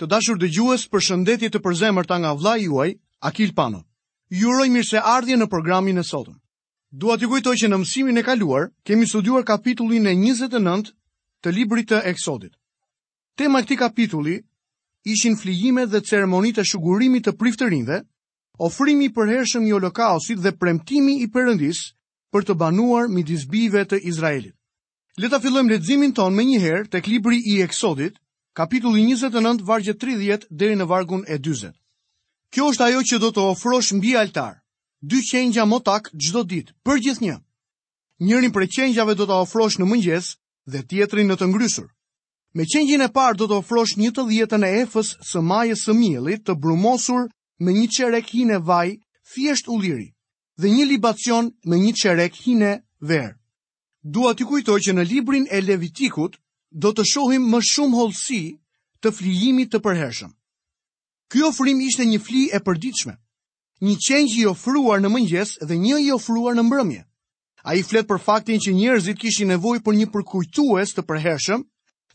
Të dashur dëgjues, përshëndetje të përzemërta nga vëllai juaj, Akil Pano. Ju uroj mirëseardhje në programin e sotëm. Dua t'ju kujtoj që në mësimin e kaluar kemi studiuar kapitullin e 29 të librit të Eksodit. Tema e këtij kapitulli ishin flijimet dhe ceremonitë e shugurimit të priftërinjve, ofrimi i përhershëm i holokaustit dhe premtimi i Perëndisë për të banuar midis bijve të Izraelit. Le ta fillojmë leximin tonë menjëherë tek libri i Eksodit, kapitulli 29, vargjet 30 deri në vargun e 40. Kjo është ajo që do të ofrosh mbi altar, dy qengja motak çdo ditë, për gjithnjë. Njërin prej qengjave do ta ofrosh në mëngjes dhe tjetrin në të ngrysur. Me qengjin e parë do të ofrosh një të dhjetën e efës së majës së miellit të brumosur me një çerek hine vaj, thjesht ulliri, dhe një libacion me një çerek hine verë. Dua t'ju kujtoj që në librin e Levitikut do të shohim më shumë hollësi të flijimit të përhershëm. Ky ofrim ishte një fli e përditshme, një qengj i ofruar në mëngjes dhe një i ofruar në mbrëmje. Ai flet për faktin që njerëzit kishin nevojë për një përkujtues të përhershëm,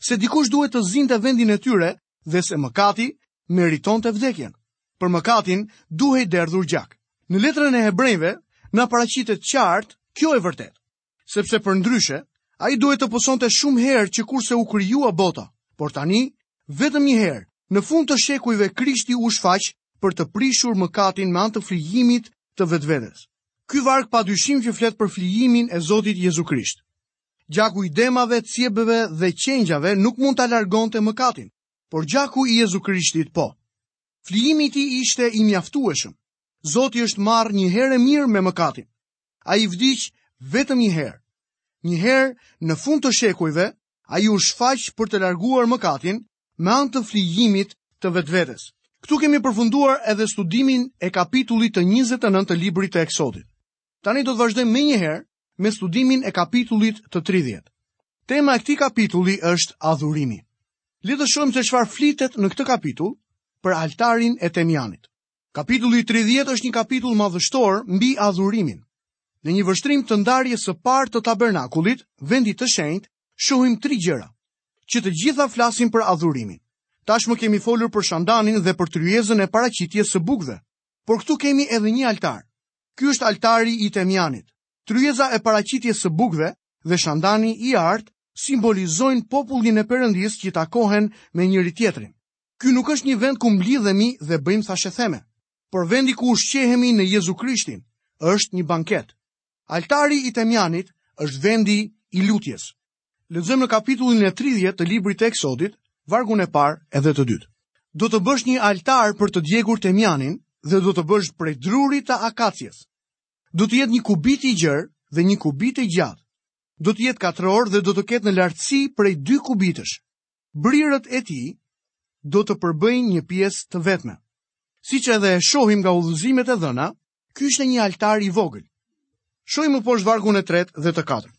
se dikush duhet të zinte vendin e tyre dhe se mëkati meritonte vdekjen. Për mëkatin duhej derdhur gjak. Në letrën e hebrenjve, na paraqitet qartë kjo e vërtetë. Sepse përndryshe, ai duhej të pësonte shumë herë qëkurse u krijua bota, por tani, vetëm një herë, në fund të shekujve Krishti u shfaq për të prishur mëkatin me anë të flijimit të vetvetes. Ky varg pa dyshim që flet për flijimin e Zotit Jezu Krisht. Gjaku i demave, cjepve dhe qengjave nuk mund ta largonte mëkatin, por gjaku i Jezu Krishtit po. Flijimi i tij ishte i mjaftueshëm. Zoti është marrë një herë e mirë me mëkatin. Ai vdiq vetëm një herë. Një herë në fund të shekujve, ai u shfaq për të larguar mëkatin me anë të flijimit të vetvetes. Këtu kemi përfunduar edhe studimin e kapitullit të 29 të librit të Eksodit. Tani do të vazhdojmë menjëherë me studimin e kapitullit të 30. Tema e këtij kapitulli është adhurimi. Le të shohim se çfarë flitet në këtë kapitull për altarin e Temjanit. Kapitulli 30 është një kapitull madhështor mbi adhurimin. Në një vështrim të ndarjes së parë të tabernakullit, vendit të shenjtë, shohim tri gjëra, që të gjitha flasin për adhurimin. Tashmë kemi folur për shandanin dhe për tryezën e paraqitjes së bukëve, Por këtu kemi edhe një altar. Ky është altari i Temjanit. Tryeza e paraqitjes së bukëve dhe shandani i artë simbolizojnë popullin e Perëndisë që takohen me njëri-tjetrin. Ky nuk është një vend ku mblidhemi dhe bëjmë thashetheme, por vendi ku ushqehemi në Jezu Krishtin, është një banket. Altari i Temjanit është vendi i lutjes. Lexojmë në kapitullin e 30 të librit të Eksodit, vargun e parë edhe të dytë. Do të bësh një altar për të djegur temjanin dhe do të bësh prej druri të akacies. Do të jetë një kubit i gjerë dhe një kubit i gjatë. Do të jetë katror dhe do të ketë në lartësi prej dy kubitësh. Brirët e tij do të përbëjnë një pjesë të vetme. Siç edhe e shohim nga udhëzimet e dhëna, ky ishte një altar i vogël. Shohim më poshtë vargun e 3 dhe të 4.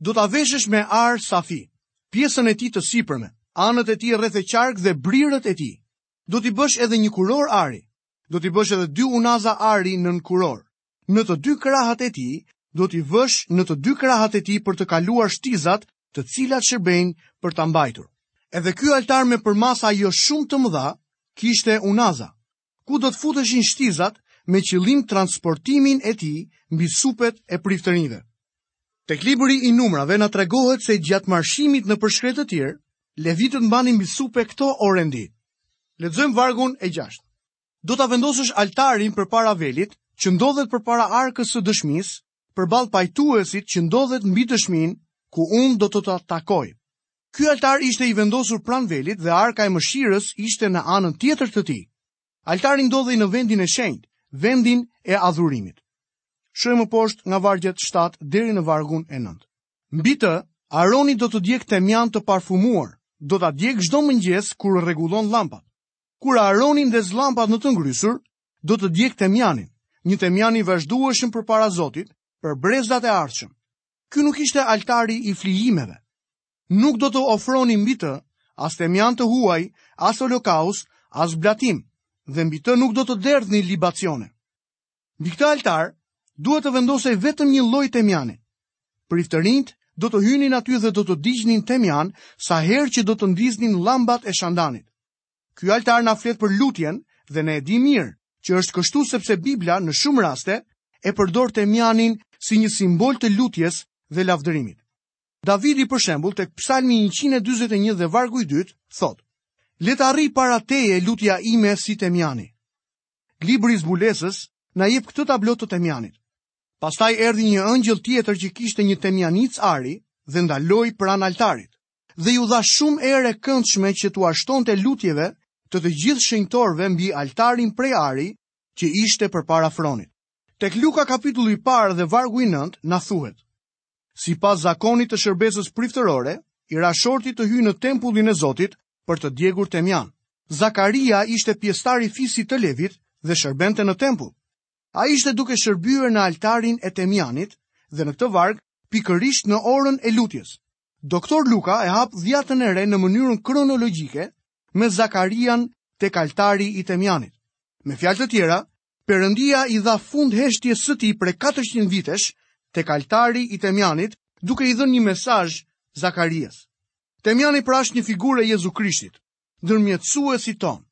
Do ta veshësh me ar safi, pjesën e tij të sipërme, anët e tij rreth e qark dhe brirët e tij. Do t'i bësh edhe një kurorë ari. Do t'i bësh edhe dy unaza ari nën kurorë. Në të dy krahët e tij do t'i vësh në të dy krahët e tij për të kaluar shtizat, të cilat shërbejnë për ta mbajtur. Edhe ky altar me përmasa jo shumë të mëdha kishte unaza. ku do të futeshin shtizat me qëllim transportimin e tij mbi supet e priftërinjve. Tek libri i numrave na tregohet se gjatë marshimit nëpër shkretëtirë, levitët mbanin mbi supe këto orendi. Lexojmë vargun e 6. Do ta vendosësh altarin përpara velit, që ndodhet përpara arkës së dëshmisë, përballë pajtuesit që ndodhet mbi dëshminë ku unë do të të takoj. Ky altar ishte i vendosur pranë velit dhe arka e mëshirës ishte në anën tjetër të tij. Altari ndodhej në vendin e shenjtë, vendin e adhurimit. Shohim më poshtë nga vargjet 7 deri në vargun e 9. Mbi të, Aroni do të djegë temjan të parfumuar, do ta djegë çdo mëngjes kur rregullon llampat. Kur Aroni ndez llampat në të ngrysur, do të djegë temjanin, një temjan i vazhdueshëm përpara Zotit, për brezat e ardhshëm. Ky nuk ishte altari i flijimeve. Nuk do të ofroni mbi të as temjan të huaj, as holokaust, as blatim, dhe mbi të nuk do të derdhni libacione. Mbi këtë altar duhet të vendosej vetëm një lloj temjani. Priftërinjtë do të hynin aty dhe do të digjnin temjan sa herë që do të ndiznin llambat e shandanit. Ky altar na flet për lutjen dhe ne e dimë mirë që është kështu sepse Bibla në shumë raste e përdor temjanin si një simbol të lutjes dhe lavdërimit. Davidi për shembull tek Psalmi 141 dhe vargu i dytë thotë: Le të arrijë para teje lutja ime si temjani. Libri i zbulesës na jep këtë tablo të temjanit. Pastaj erdhi një engjëll tjetër që kishte një temjanicë ari dhe ndaloi pranë altarit. dhe iu dha shumë erë e këndshme që t'ua shtonte lutjeve të të gjithë shenjtorëve mbi altarin prej ari që ishte përpara fronit. Tek Luka kapitulli i parë dhe vargu i nëntë na thuhet: Sipas zakonit të shërbesës priftërore, i ra shorti të hyjë në tempullin e Zotit për të djegur temjan. Zakaria ishte pjesëtar i fisit të Levit dhe shërbente në tempull. Ai ishte duke shërbyer në altarin e temjanit dhe në këtë varg pikërisht në orën e lutjes. Doktor Luka e hap Dhiatën e re në mënyrën kronologjike me Zakarian tek altari i Temjanit. Me fjalë të tjera, Perëndia i dha fund heshtjes së tij prej 400 vitesh tek altari i Temjanit, duke i dhënë një mesazh Zakarias. Temjani pra është një figurë e Jezu Krishtit, ndërmjetësuesit tonë.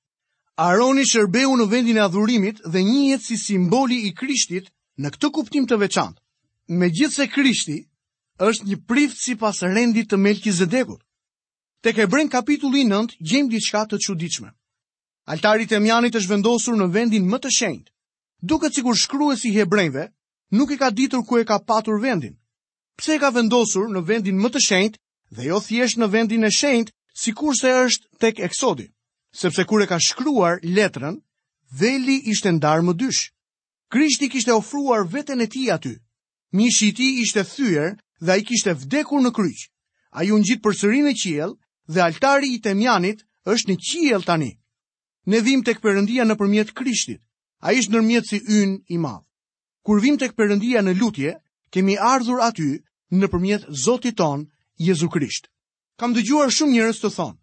Aroni shërbeu në vendin e adhurimit dhe njihet si simboli i Krishtit në këtë kuptim të veçantë. Megjithëse Krishti është një prift sipas rendit të Melkizedekut, tek Hebrenjve kapitulli 9 gjejmë diçka të çuditshme. Altari i Temjanit është vendosur në vendin më të shenjtë. Duket sikur shkruesi i Hebrenjve nuk e ka ditur ku e ka patur vendin. Pse e ka vendosur në vendin më të shenjtë dhe jo thjesht në vendin e shenjtë, sikurse është tek Eksodi? Sepse kur e ka shkruar letrën, veli ishte ndarë më dysh. Krishti kishte ofruar veten e tij aty. Mishi i tij ishte thyer dhe ai kishte vdekur në kryq. Ai u ngjit përsëri në qiell dhe altari i Temjanit është në qiell tani. Ne vijmë tek Perëndia nëpërmjet Krishtit. Ai është ndërmjetësi ynë i madh. Kur vijmë tek Perëndia në lutje, kemi ardhur aty nëpërmjet Zotit tonë Jezu Krisht. Kam dëgjuar shumë njerëz të thonë,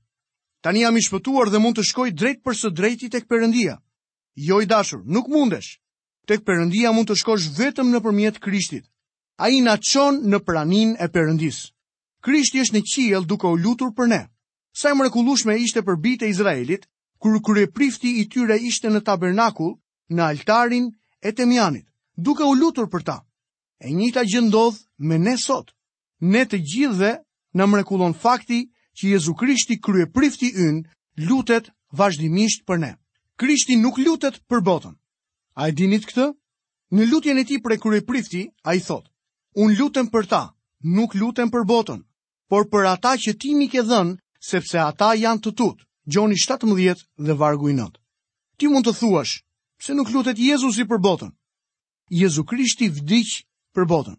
tani jam i shpëtuar dhe mund të shkoj drejtpërsëdrejti tek Perëndia. Jo i dashur, nuk mundesh. Tek Perëndia mund të shkosh vetëm nëpërmjet Krishtit. Ai na çon në praninë e Perëndisë. Krishti është në qiell duke u lutur për ne. Sa e mrekullueshme ishte për bijtë e Izraelit kur kryeprifti i tyre ishte në tabernakull në altarin e Temjanit, duke u lutur për ta. E njëjta gjë ndodh me ne sot. Ne të gjithëve na mrekullon fakti që Jezu Krishti kryeprifti ynë lutet vazhdimisht për ne. Krishti nuk lutet për botën. A e dinit këtë? Në lutjen e tij prej kryeprifti, ai thotë: Unë lutem për ta, nuk lutem për botën. por për ata që ti m'i ke dhënë, sepse ata janë të tutë. Gjoni 17 dhe vargu i 9. Ti mund të thuash, pse nuk lutet Jezusi për botën? Jezu Krishti vdiq për botën.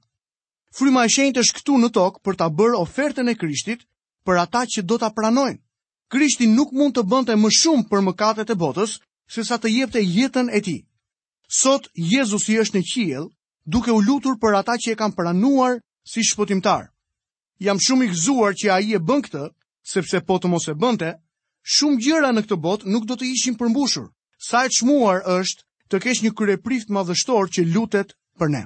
Fryma e shenjtë është këtu në tokë për ta bërë ofertën e Krishtit për ata që do ta pranojnë. Krishti nuk mund të bënte më shumë për mëkatet e botës sesa të jepte jetën e tij. Sot Jezusi është në qiell duke u lutur për ata që e kanë pranuar si shpëtimtar. Jam shumë i gëzuar që ai e bën këtë, sepse po të mos e bënte, shumë gjëra në këtë botë nuk do të ishin përmbushur. Sa e çmuar është të kesh një kryeprift madhështor që lutet për ne.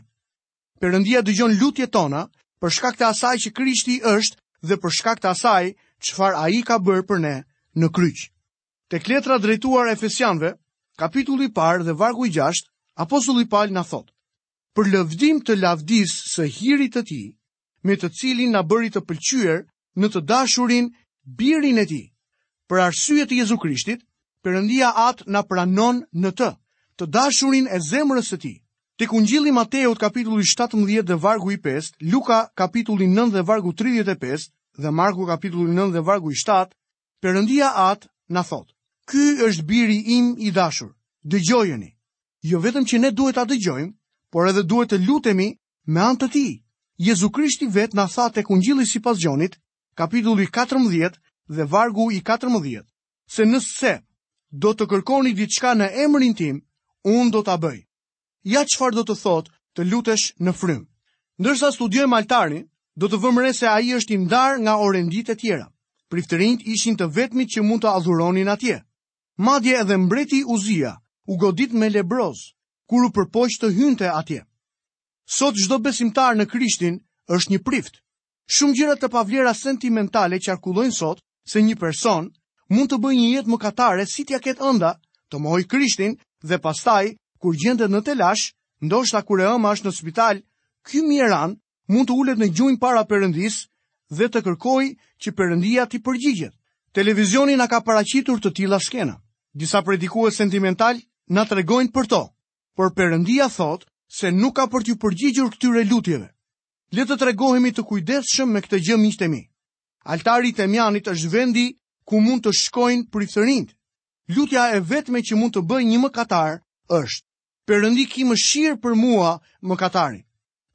Perëndia dëgjon lutjet tona për shkak të asaj që Krishti është dhe për shkak të asaj çfarë ai ka bërë për ne në kryq. Tek letra drejtuar Efesianëve, kapitulli i parë dhe vargu i 6, apostulli Pal na thotë: Për lëvdim të lavdisë së hirit të tij, me të cilin na bëri të pëlqyer në të dashurin birin e tij. Për arsye të Jezu Krishtit, Perëndia Atë na pranon në të, të dashurin e zemrës së tij. Tek Ungjilli i Mateut kapitulli 17 dhe vargu i 5, Luka kapitulli 9 dhe vargu 35 dhe Marku kapitulli 9 dhe vargu i 7, Perëndia Atë na thotë, Ky është biri im i dashur, dëgjojeni. Jo vetëm që ne duhet ta dëgjojmë, por edhe duhet të lutemi me anë të tij. Jezu Krishti vetë na tha tek Ungjilli sipas Gjonit, kapitulli 14 dhe vargu i 14, se nëse do të kërkoni diçka në emrin tim, unë do ta bëj. Ja çfarë do të thotë të lutesh në frymë. Ndërsa studiojmë altarin, do të vëmë re se ai është i ndarë nga orenditë e tjera. Priftërinjtë ishin të vetmit që mund të adhuronin atje. Madje edhe mbreti Uzia u godit me lebrozë, kur u përpoq të hynte atje. Sot çdo besimtar në Krishtin është një prift. Shumë gjëra të pavlera sentimentale qarkullojnë sot se një person mund të bëjë një jetë mëkatare si t'ia ketë ënda, të mohojë Krishtin dhe pastaj kur gjendet në telash, ndoshta kur e ëma është në spital, ky mjeran mund të ulet në gjunjë para Perëndisë dhe të kërkojë që Perëndia t'i përgjigjet. Televizioni na ka paraqitur të tilla skena. Disa predikues sentimentalë na tregojnë për to, por Perëndia thotë se nuk ka për t'iu përgjigjur këtyre lutjeve. Le të tregohemi të kujdesshëm me këtë gjë miqtë e mi. Altari i temjanit është vendi ku mund të shkojnë priftërinjtë. Lutja e vetme që mund të bëjë një mëkatar është: Perëndi ki mëshirë për mua, mëkatarin.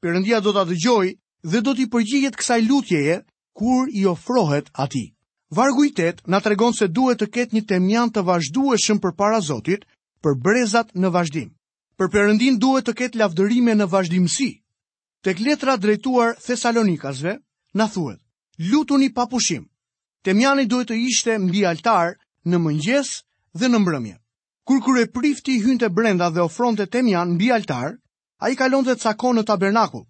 Perëndia do ta dëgjojë dhe do t'i përgjigjet kësaj lutjeje kur i ofrohet atij. Vargu i 8 na tregon se duhet të ketë një temjan të vazhdueshëm përpara Zotit për brezat në vazhdim. Për Perëndinë duhet të ketë lavdërime në vazhdimësi. Tek letra drejtuar Thesalonikasve na thuhet, Lutuni pa pushim. Temjani duhet të ishte mbi altar në mëngjes dhe në mbrëmje. Kur kryeprifti hynte brenda dhe ofronte temjan mbi altar, ai kalonte ca kohë në tabernakull.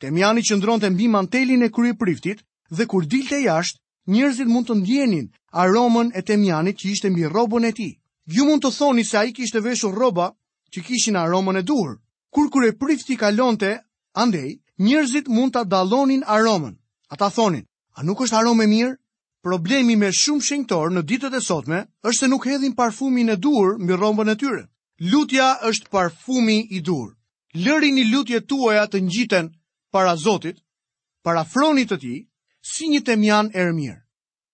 Temjani qëndronte mbi mantelin e kryepriftit dhe kur dilte jashtë, Njerëzit mund të ndjenin aromën e temjanit që ishte mbi rrobën e tij. Ju mund të thoni se ai kishte veshur rroba që kishin aromën e duhur. Kur kryeprifti kalonte andej, njerëzit mund ta dallonin aromën. Ata thonin, "A nuk është aromë e mirë?" Problemi me shumë shenjtorë në ditët e sotme është se nuk hedhin parfumin e duhur mbi rrobën e tyre. Lutja është parfumi i duhur. Lërini lutjet tuaja të ngjiten para Zotit Para fronit të tij si një temjan erëmirë.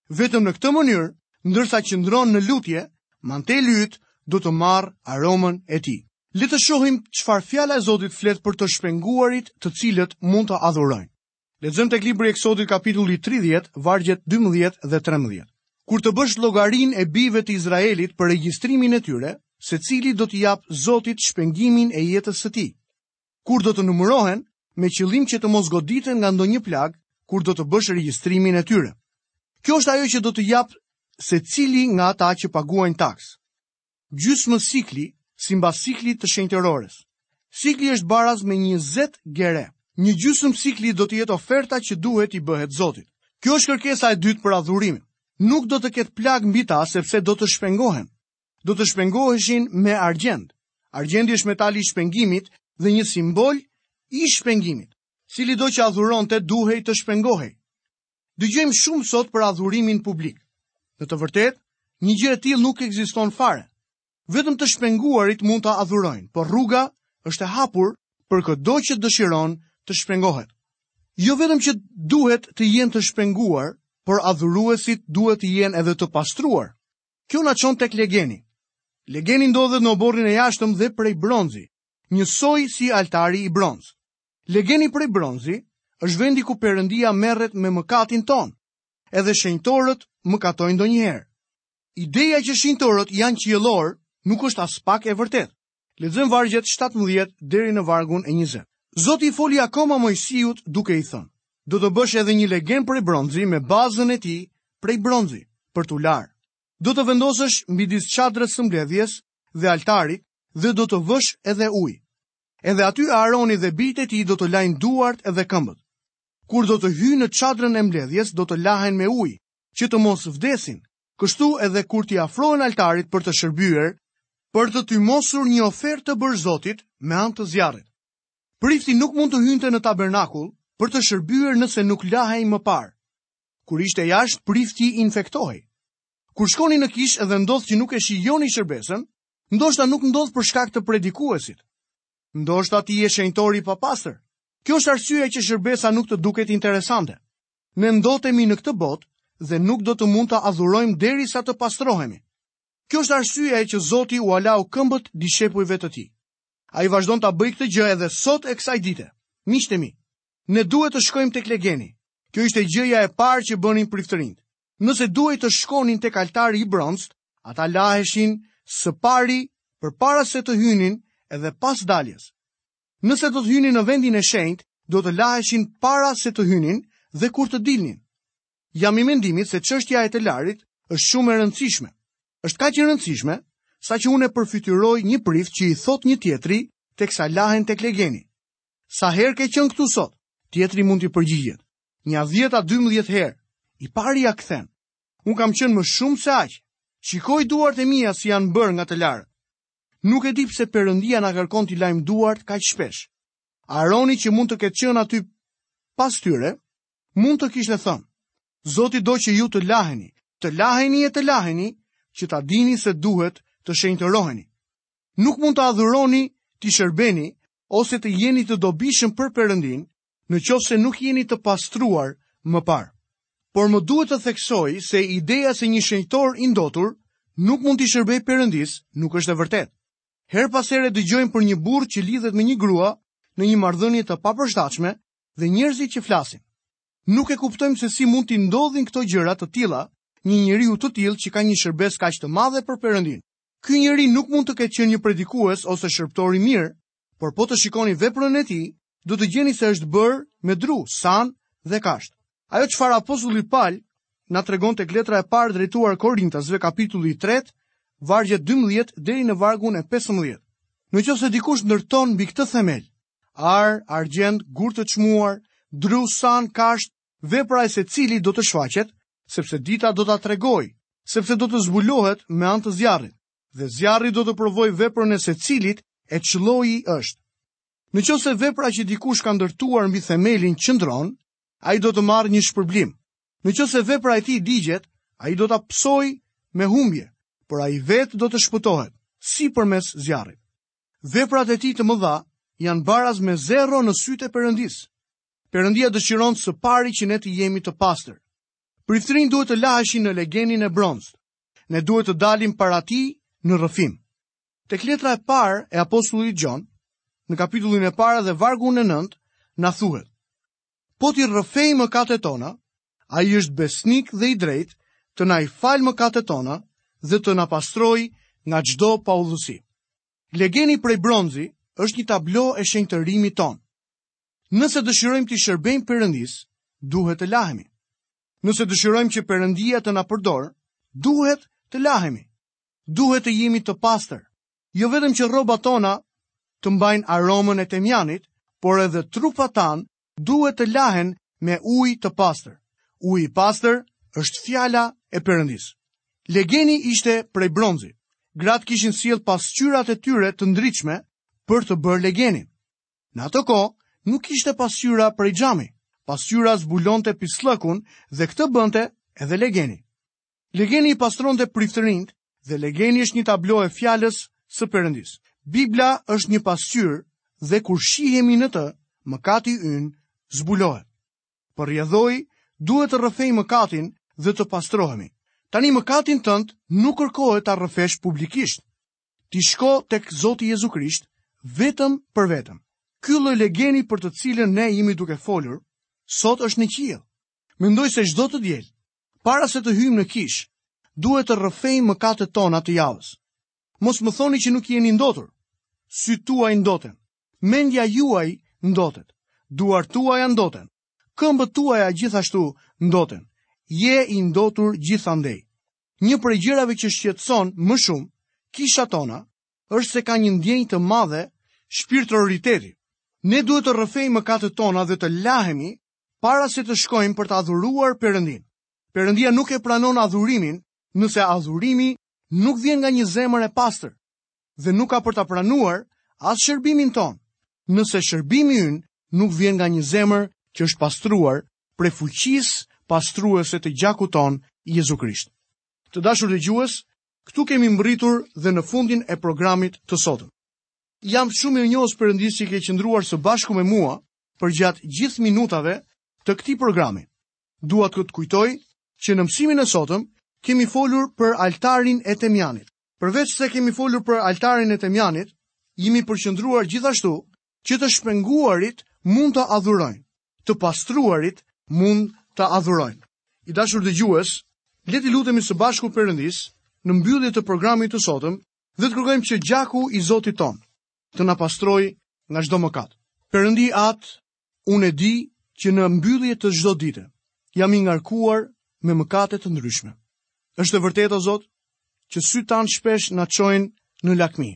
Vetëm në këtë mënyrë, ndërsa qëndron në lutje, manteli yt do të marrë aromën e tij. Le të shohim çfarë fjala e Zotit flet për të shpenguarit të cilët mund të adhurojnë. Lexojmë tek libri i Eksodit kapitulli 30, vargjet 12 dhe 13. Kur të bësh llogarinë e bijve të Izraelit për regjistrimin e tyre, secili do t'i japë Zotit shpengimin e jetës së tij. kur do të numërohen me qëllim që të mos goditen nga ndonjë plagë kur do të bësh regjistrimin e tyre. Kjo është ajo që do të japë secili nga ata që paguajnë taksë. Gjysmë sikli, simbas siklit të shenjtërores. Sikli është baraz me 20 gere. Një gjysmë sikli do të jetë oferta që duhet t'i bëhet Zotit. Kjo është kërkesa e dytë për adhurimin. Nuk do të ketë plagë mbi ta sepse do të shpengohen. do të shpengoheshin me argjend. Argjendi është metali i shpengimit dhe një simbol i shpengimit. Cilido që adhuronte duhej të shpengohej. Dëgjojmë shumë sot për adhurimin publik. Në të vërtetë, një gjë e tillë nuk ekziston fare. Vetëm të shpenguarit mund ta adhurojnë, por rruga është e hapur për këdo që dëshiron të shpengohet. Jo vetëm që duhet të jenë të shpenguar, por adhuruesit duhet të jenë edhe të pastruar. Kjo na çon tek legeni. Legeni ndodhet në oborrin e jashtëm dhe prej bronzi, njësoj si altari i bronztë. Legeni prej bronzi është vendi ku Perëndia merret me mëkatin tonë. Edhe shenjtorët mëkatojnë ndonjëherë. Ideja që shenjtorët janë qiellorë nuk është aspak e vërtetë. Lexojmë vargjet shtatëmbëdhjetë deri në vargun e njëzet. Zoti i foli akoma Moisiut duke i thënë, do të bësh edhe një legen prej bronzi me bazën e tij prej bronzi për t'u larë. Do ta vendosësh midis çadrës së mbledhjes dhe altarit dhe do të vësh edhe ujë. Edhe aty Aaroni dhe bijtë e tij do të lajnë duart edhe këmbët. Kur do të hyjnë në çadrën e mbledhjes do të lahen me ujë që të mos vdesin, kështu edhe kur t'i afrohen altarit për të shërbyer, për të tymosur një ofertë të bërë Zotit me anë të zjarrit. Prifti nuk mund të hynte në tabernakull për të shërbyer nëse nuk lahej më parë. Kur ishte jashtë, prifti infektohej. Kur shkoni në kishë dhe ndodh që nuk e shijoni shërbesën, ndoshta nuk ndodh për shkak të predikuesit. Ndoshta ti je shenjtor i papastër. Kjo është arsyeja që shërbesa nuk të duket interesante. Ne ndotemi në këtë botë dhe nuk do të mund të adhurojmë derisa të pastrohemi. Kjo është arsyeja që Zoti ua lau këmbët dishepujve të tij. Ai vazhdon ta bëjë këtë gjë edhe sot e kësaj dite. Miqtë e mi, ne duhet të shkojmë tek legeni. Kjo ishte gjëja e parë që bënin priftërinjtë. Nëse duhej të shkonin tek altari i bronztë, ata laheshin së pari përpara se të hynin edhe pas daljes. Nëse do të hynin në vendin e shenjtë, do të laheshin para se të hynin dhe kur të dilnin. Jam i mendimit se çështja e të larit është shumë e rëndësishme. Është kaq e rëndësishme sa që unë përfytyroj një prift që i thotë një tjetri teksa lahen tek legeni. Sa herë ke qenë këtu sot? Tjetri mund t'i përgjigjet. Nja 10 a 12 herë. I pari ia kthen. Unë kam qenë më shumë se aq. Shikoji duart e mia si janë bërë nga të larët. Nuk e di pse Perëndia na kërkon t'i lajmë duart kaq shpesh. Aroni që mund të ketë qenë aty pas tyre, mund të kishte thënë: Zoti do që ju të laheni, të laheni e të laheni, që ta dini se duhet të shenjtëroheni. Nuk mund të adhuroni, t'i shërbeni ose të jeni të dobishëm për Perëndinë në qoftë se nuk jeni të pastruar më parë. Por më duhet të theksoj se ideja se një shenjtor i ndotur nuk mund t'i shërbejë Perëndisë nuk është e vërtetë. Herë pas here dëgjojmë për një burrë që lidhet me një grua në një marrëdhënie të papërshtatshme dhe njerëzit që flasin. Nuk e kuptojmë se si mund t'i ndodhin këto gjëra të tilla një njeriu të tillë që ka një shërbesë kaq të madhe për Perëndinë. Ky njeri nuk mund të ketë qenë një predikues ose shërbëtor i mirë, por po të shikoni veprën e tij, do të gjeni se është bërë me dru, sanë dhe kashtë. Ajo çfarë apostulli Pal na tregon tek letra e parë drejtuar Korintasve kapitulli 3, vargu 12 deri në vargun e 15. Në qoftë se dikush ndërton mbi këtë themel, ar, argjend, gurë të çmuar, dru, sanë, kashtë, vepra e secilit do të shfaqet, sepse dita do ta tregojë, sepse do të zbulohet me anë të zjarrit. dhe zjarri do të provojë veprën e secilit e ç'lloji është. Në qoftë se vepra që dikush ka ndërtuar mbi themelin qëndron, ai do të marrë një shpërblim. Në qoftë se vepra e tij digjet, ai do ta pësojë me humbje, por ai vetë do të shpëtohet si përmes zjarrit. Veprat e tij të mëdha janë baraz me zero në sytë e Perëndisë. Perëndia dëshiron së pari që ne të jemi të pastër. Priftërinjtë duhet të laheshin në legenin e bronztë. Ne duhet të dalim para tij në rrëfim. Tek letra e parë e apostullit Gjon, në kapitullin e parë dhe vargun e nëntë, na thuhet. Po t'i rrëfejmë mëkatet tona, ai është besnik dhe i drejtë të na i falë mëkatet tona dhe të na pastrojë nga çdo paudhësi. Legeni prej bronzi është një tablo e shenjtërimit tonë. Nëse dëshirojmë t'i shërbejmë Perëndisë, duhet të lahemi. Nëse dëshirojmë që Perëndia të na përdorë, duhet të lahemi. Duhet të jemi të pastër. Jo vetëm që rrobat tona të mbajnë aromën e temjanit, por edhe trupat tanë duhet të lahen me ujë të pastër. Uji i pastër është fjala e Perëndisë. Legeni ishte prej bronzi. Gratë kishin sjellë pasqyrat e tyre të ndritshme për të bërë legenin. Në atë kohë nuk kishte pasqyra prej xhami. Pasqyra zbulonte pisllëkun dhe këtë bënte edhe legeni. Legeni i pastronte priftërinjtë dhe legeni është një tablo e fjalës së Perëndisë. Bibla është një pasqyrë dhe kur shihemi në të, mëkati ynë zbulohet. Për rrjedhojë, duhet të rrëfej mëkatin dhe të pastrohemi. Tani mëkatin tënd nuk kërkohet ta rrëfesh publikisht. Ti shko tek Zoti Jezu Krisht vetëm për vetëm. Ky lloj legeni për të cilën ne jemi duke folur, sot është në qiell. Mendoj se çdo të diel, para se të hyjmë në kishë, duhet të rrëfejmë mëkatet tona të javës. Mos më thoni që nuk jeni ndotur. Sytë tuaj ndoten, mendja juaj ndotet, duart tuaja ndoten, këmbët tuaja gjithashtu ndoten. Je i ndotur gjithandej. Një prej gjërave që shqetëson më shumë kishat tona është se ka një ndjenjë të madhe shpirtëroriteti. Ne duhet të rrëfejmë mëkatet tona dhe të lahemi para se të shkojmë për të adhuruar Perëndinë. Perëndia nuk e pranon adhurimin nëse adhurimi nuk vjen nga një zemër e pastër. dhe nuk ka për ta pranuar as shërbimin tonë, nëse shërbimi ynë nuk vjen nga një zemër që është pastruar prej fuqisë pastruese të gjakut tonë, Jezu Krisht. Të dashur dëgjues, këtu kemi mbërritur dhe në fundin e programit të sotëm. Jam shumë i mirënjohës Perëndisë që ke qëndruar së bashku me mua përgjatë gjithë minutave të këtij programi. Dua të të kujtoj që në mësimin e sotëm kemi folur për altarin e temjanit. Përveç se kemi folur për altarin e temjanit, jemi përqendruar gjithashtu që të shpenguarit mund të adhurojnë, të pastruarit mund të adhurojnë. I dashur dëgjues, le t'i lutemi së bashku Perëndisë në mbyllje të programit të sotëm dhe të kërkojmë që gjaku i Zotit tonë të na pastrojë nga çdo mëkat. Perëndi Atë, Unë e di që në mbyllje të çdo dite jam i ngarkuar me mëkate të ndryshme. Është e vërtetë o Zot që sytë tanë shpesh na çojnë në lakmi.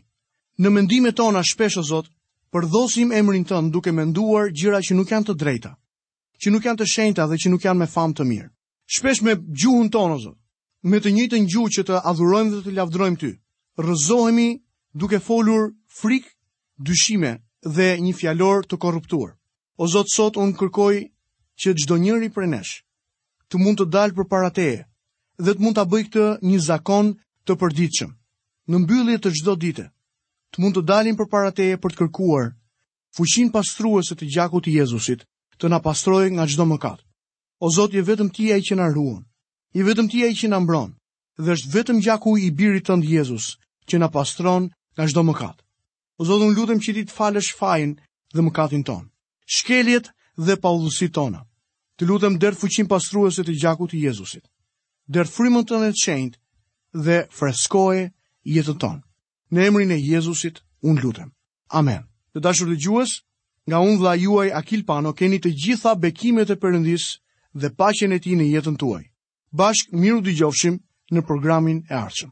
Në mendimet tona shpesh o Zot përdhosim emrin tënd duke menduar gjëra që nuk janë të drejta, që nuk janë të shenjta dhe që nuk janë me famë të mirë. Shpesh me gjuhën tonë, o Zot, me të njëjtën gjuhë që të adhurojmë dhe të lavdërojmë ty, rrëzohemi duke folur frikë, dyshime dhe një fjalor të korruptuar. O Zot, sot unë kërkoj që çdo njëri prej nesh të mund të dalë përpara teje dhe të mund ta bëjë këtë një zakon të përditshëm. Në mbyllje të çdo dite, të mund të dalim përpara teje për të kërkuar fuqinë pastruese të gjakut të Jezusit, të na pastrojë nga çdo mëkat. O Zot, je vetëm Ti ai që na ruan. Je vetëm Ti ai që na mbron. Dhe është vetëm gjaku i birit tënd Jezus që na pastron nga çdo mëkat. O Zot, unë lutem që ti të falësh fajin dhe mëkatin tonë. Shkeljet dhe paudhësitë tona. Të lutem derdh fuqinë pastruese të gjakut të Jezusit. Derdh frymën tënde të shenjtë dhe freskoje jetën tonë. Në emrin e Jezusit, unë lutem. Amen. Të dashur dëgjues, nga unë vëllai juaj Akil Pano, keni të gjitha bekimet e Perëndisë dhe paqen e tij në jetën tuaj. Bashkë mirë u dëgjofshim në programin e ardhshëm.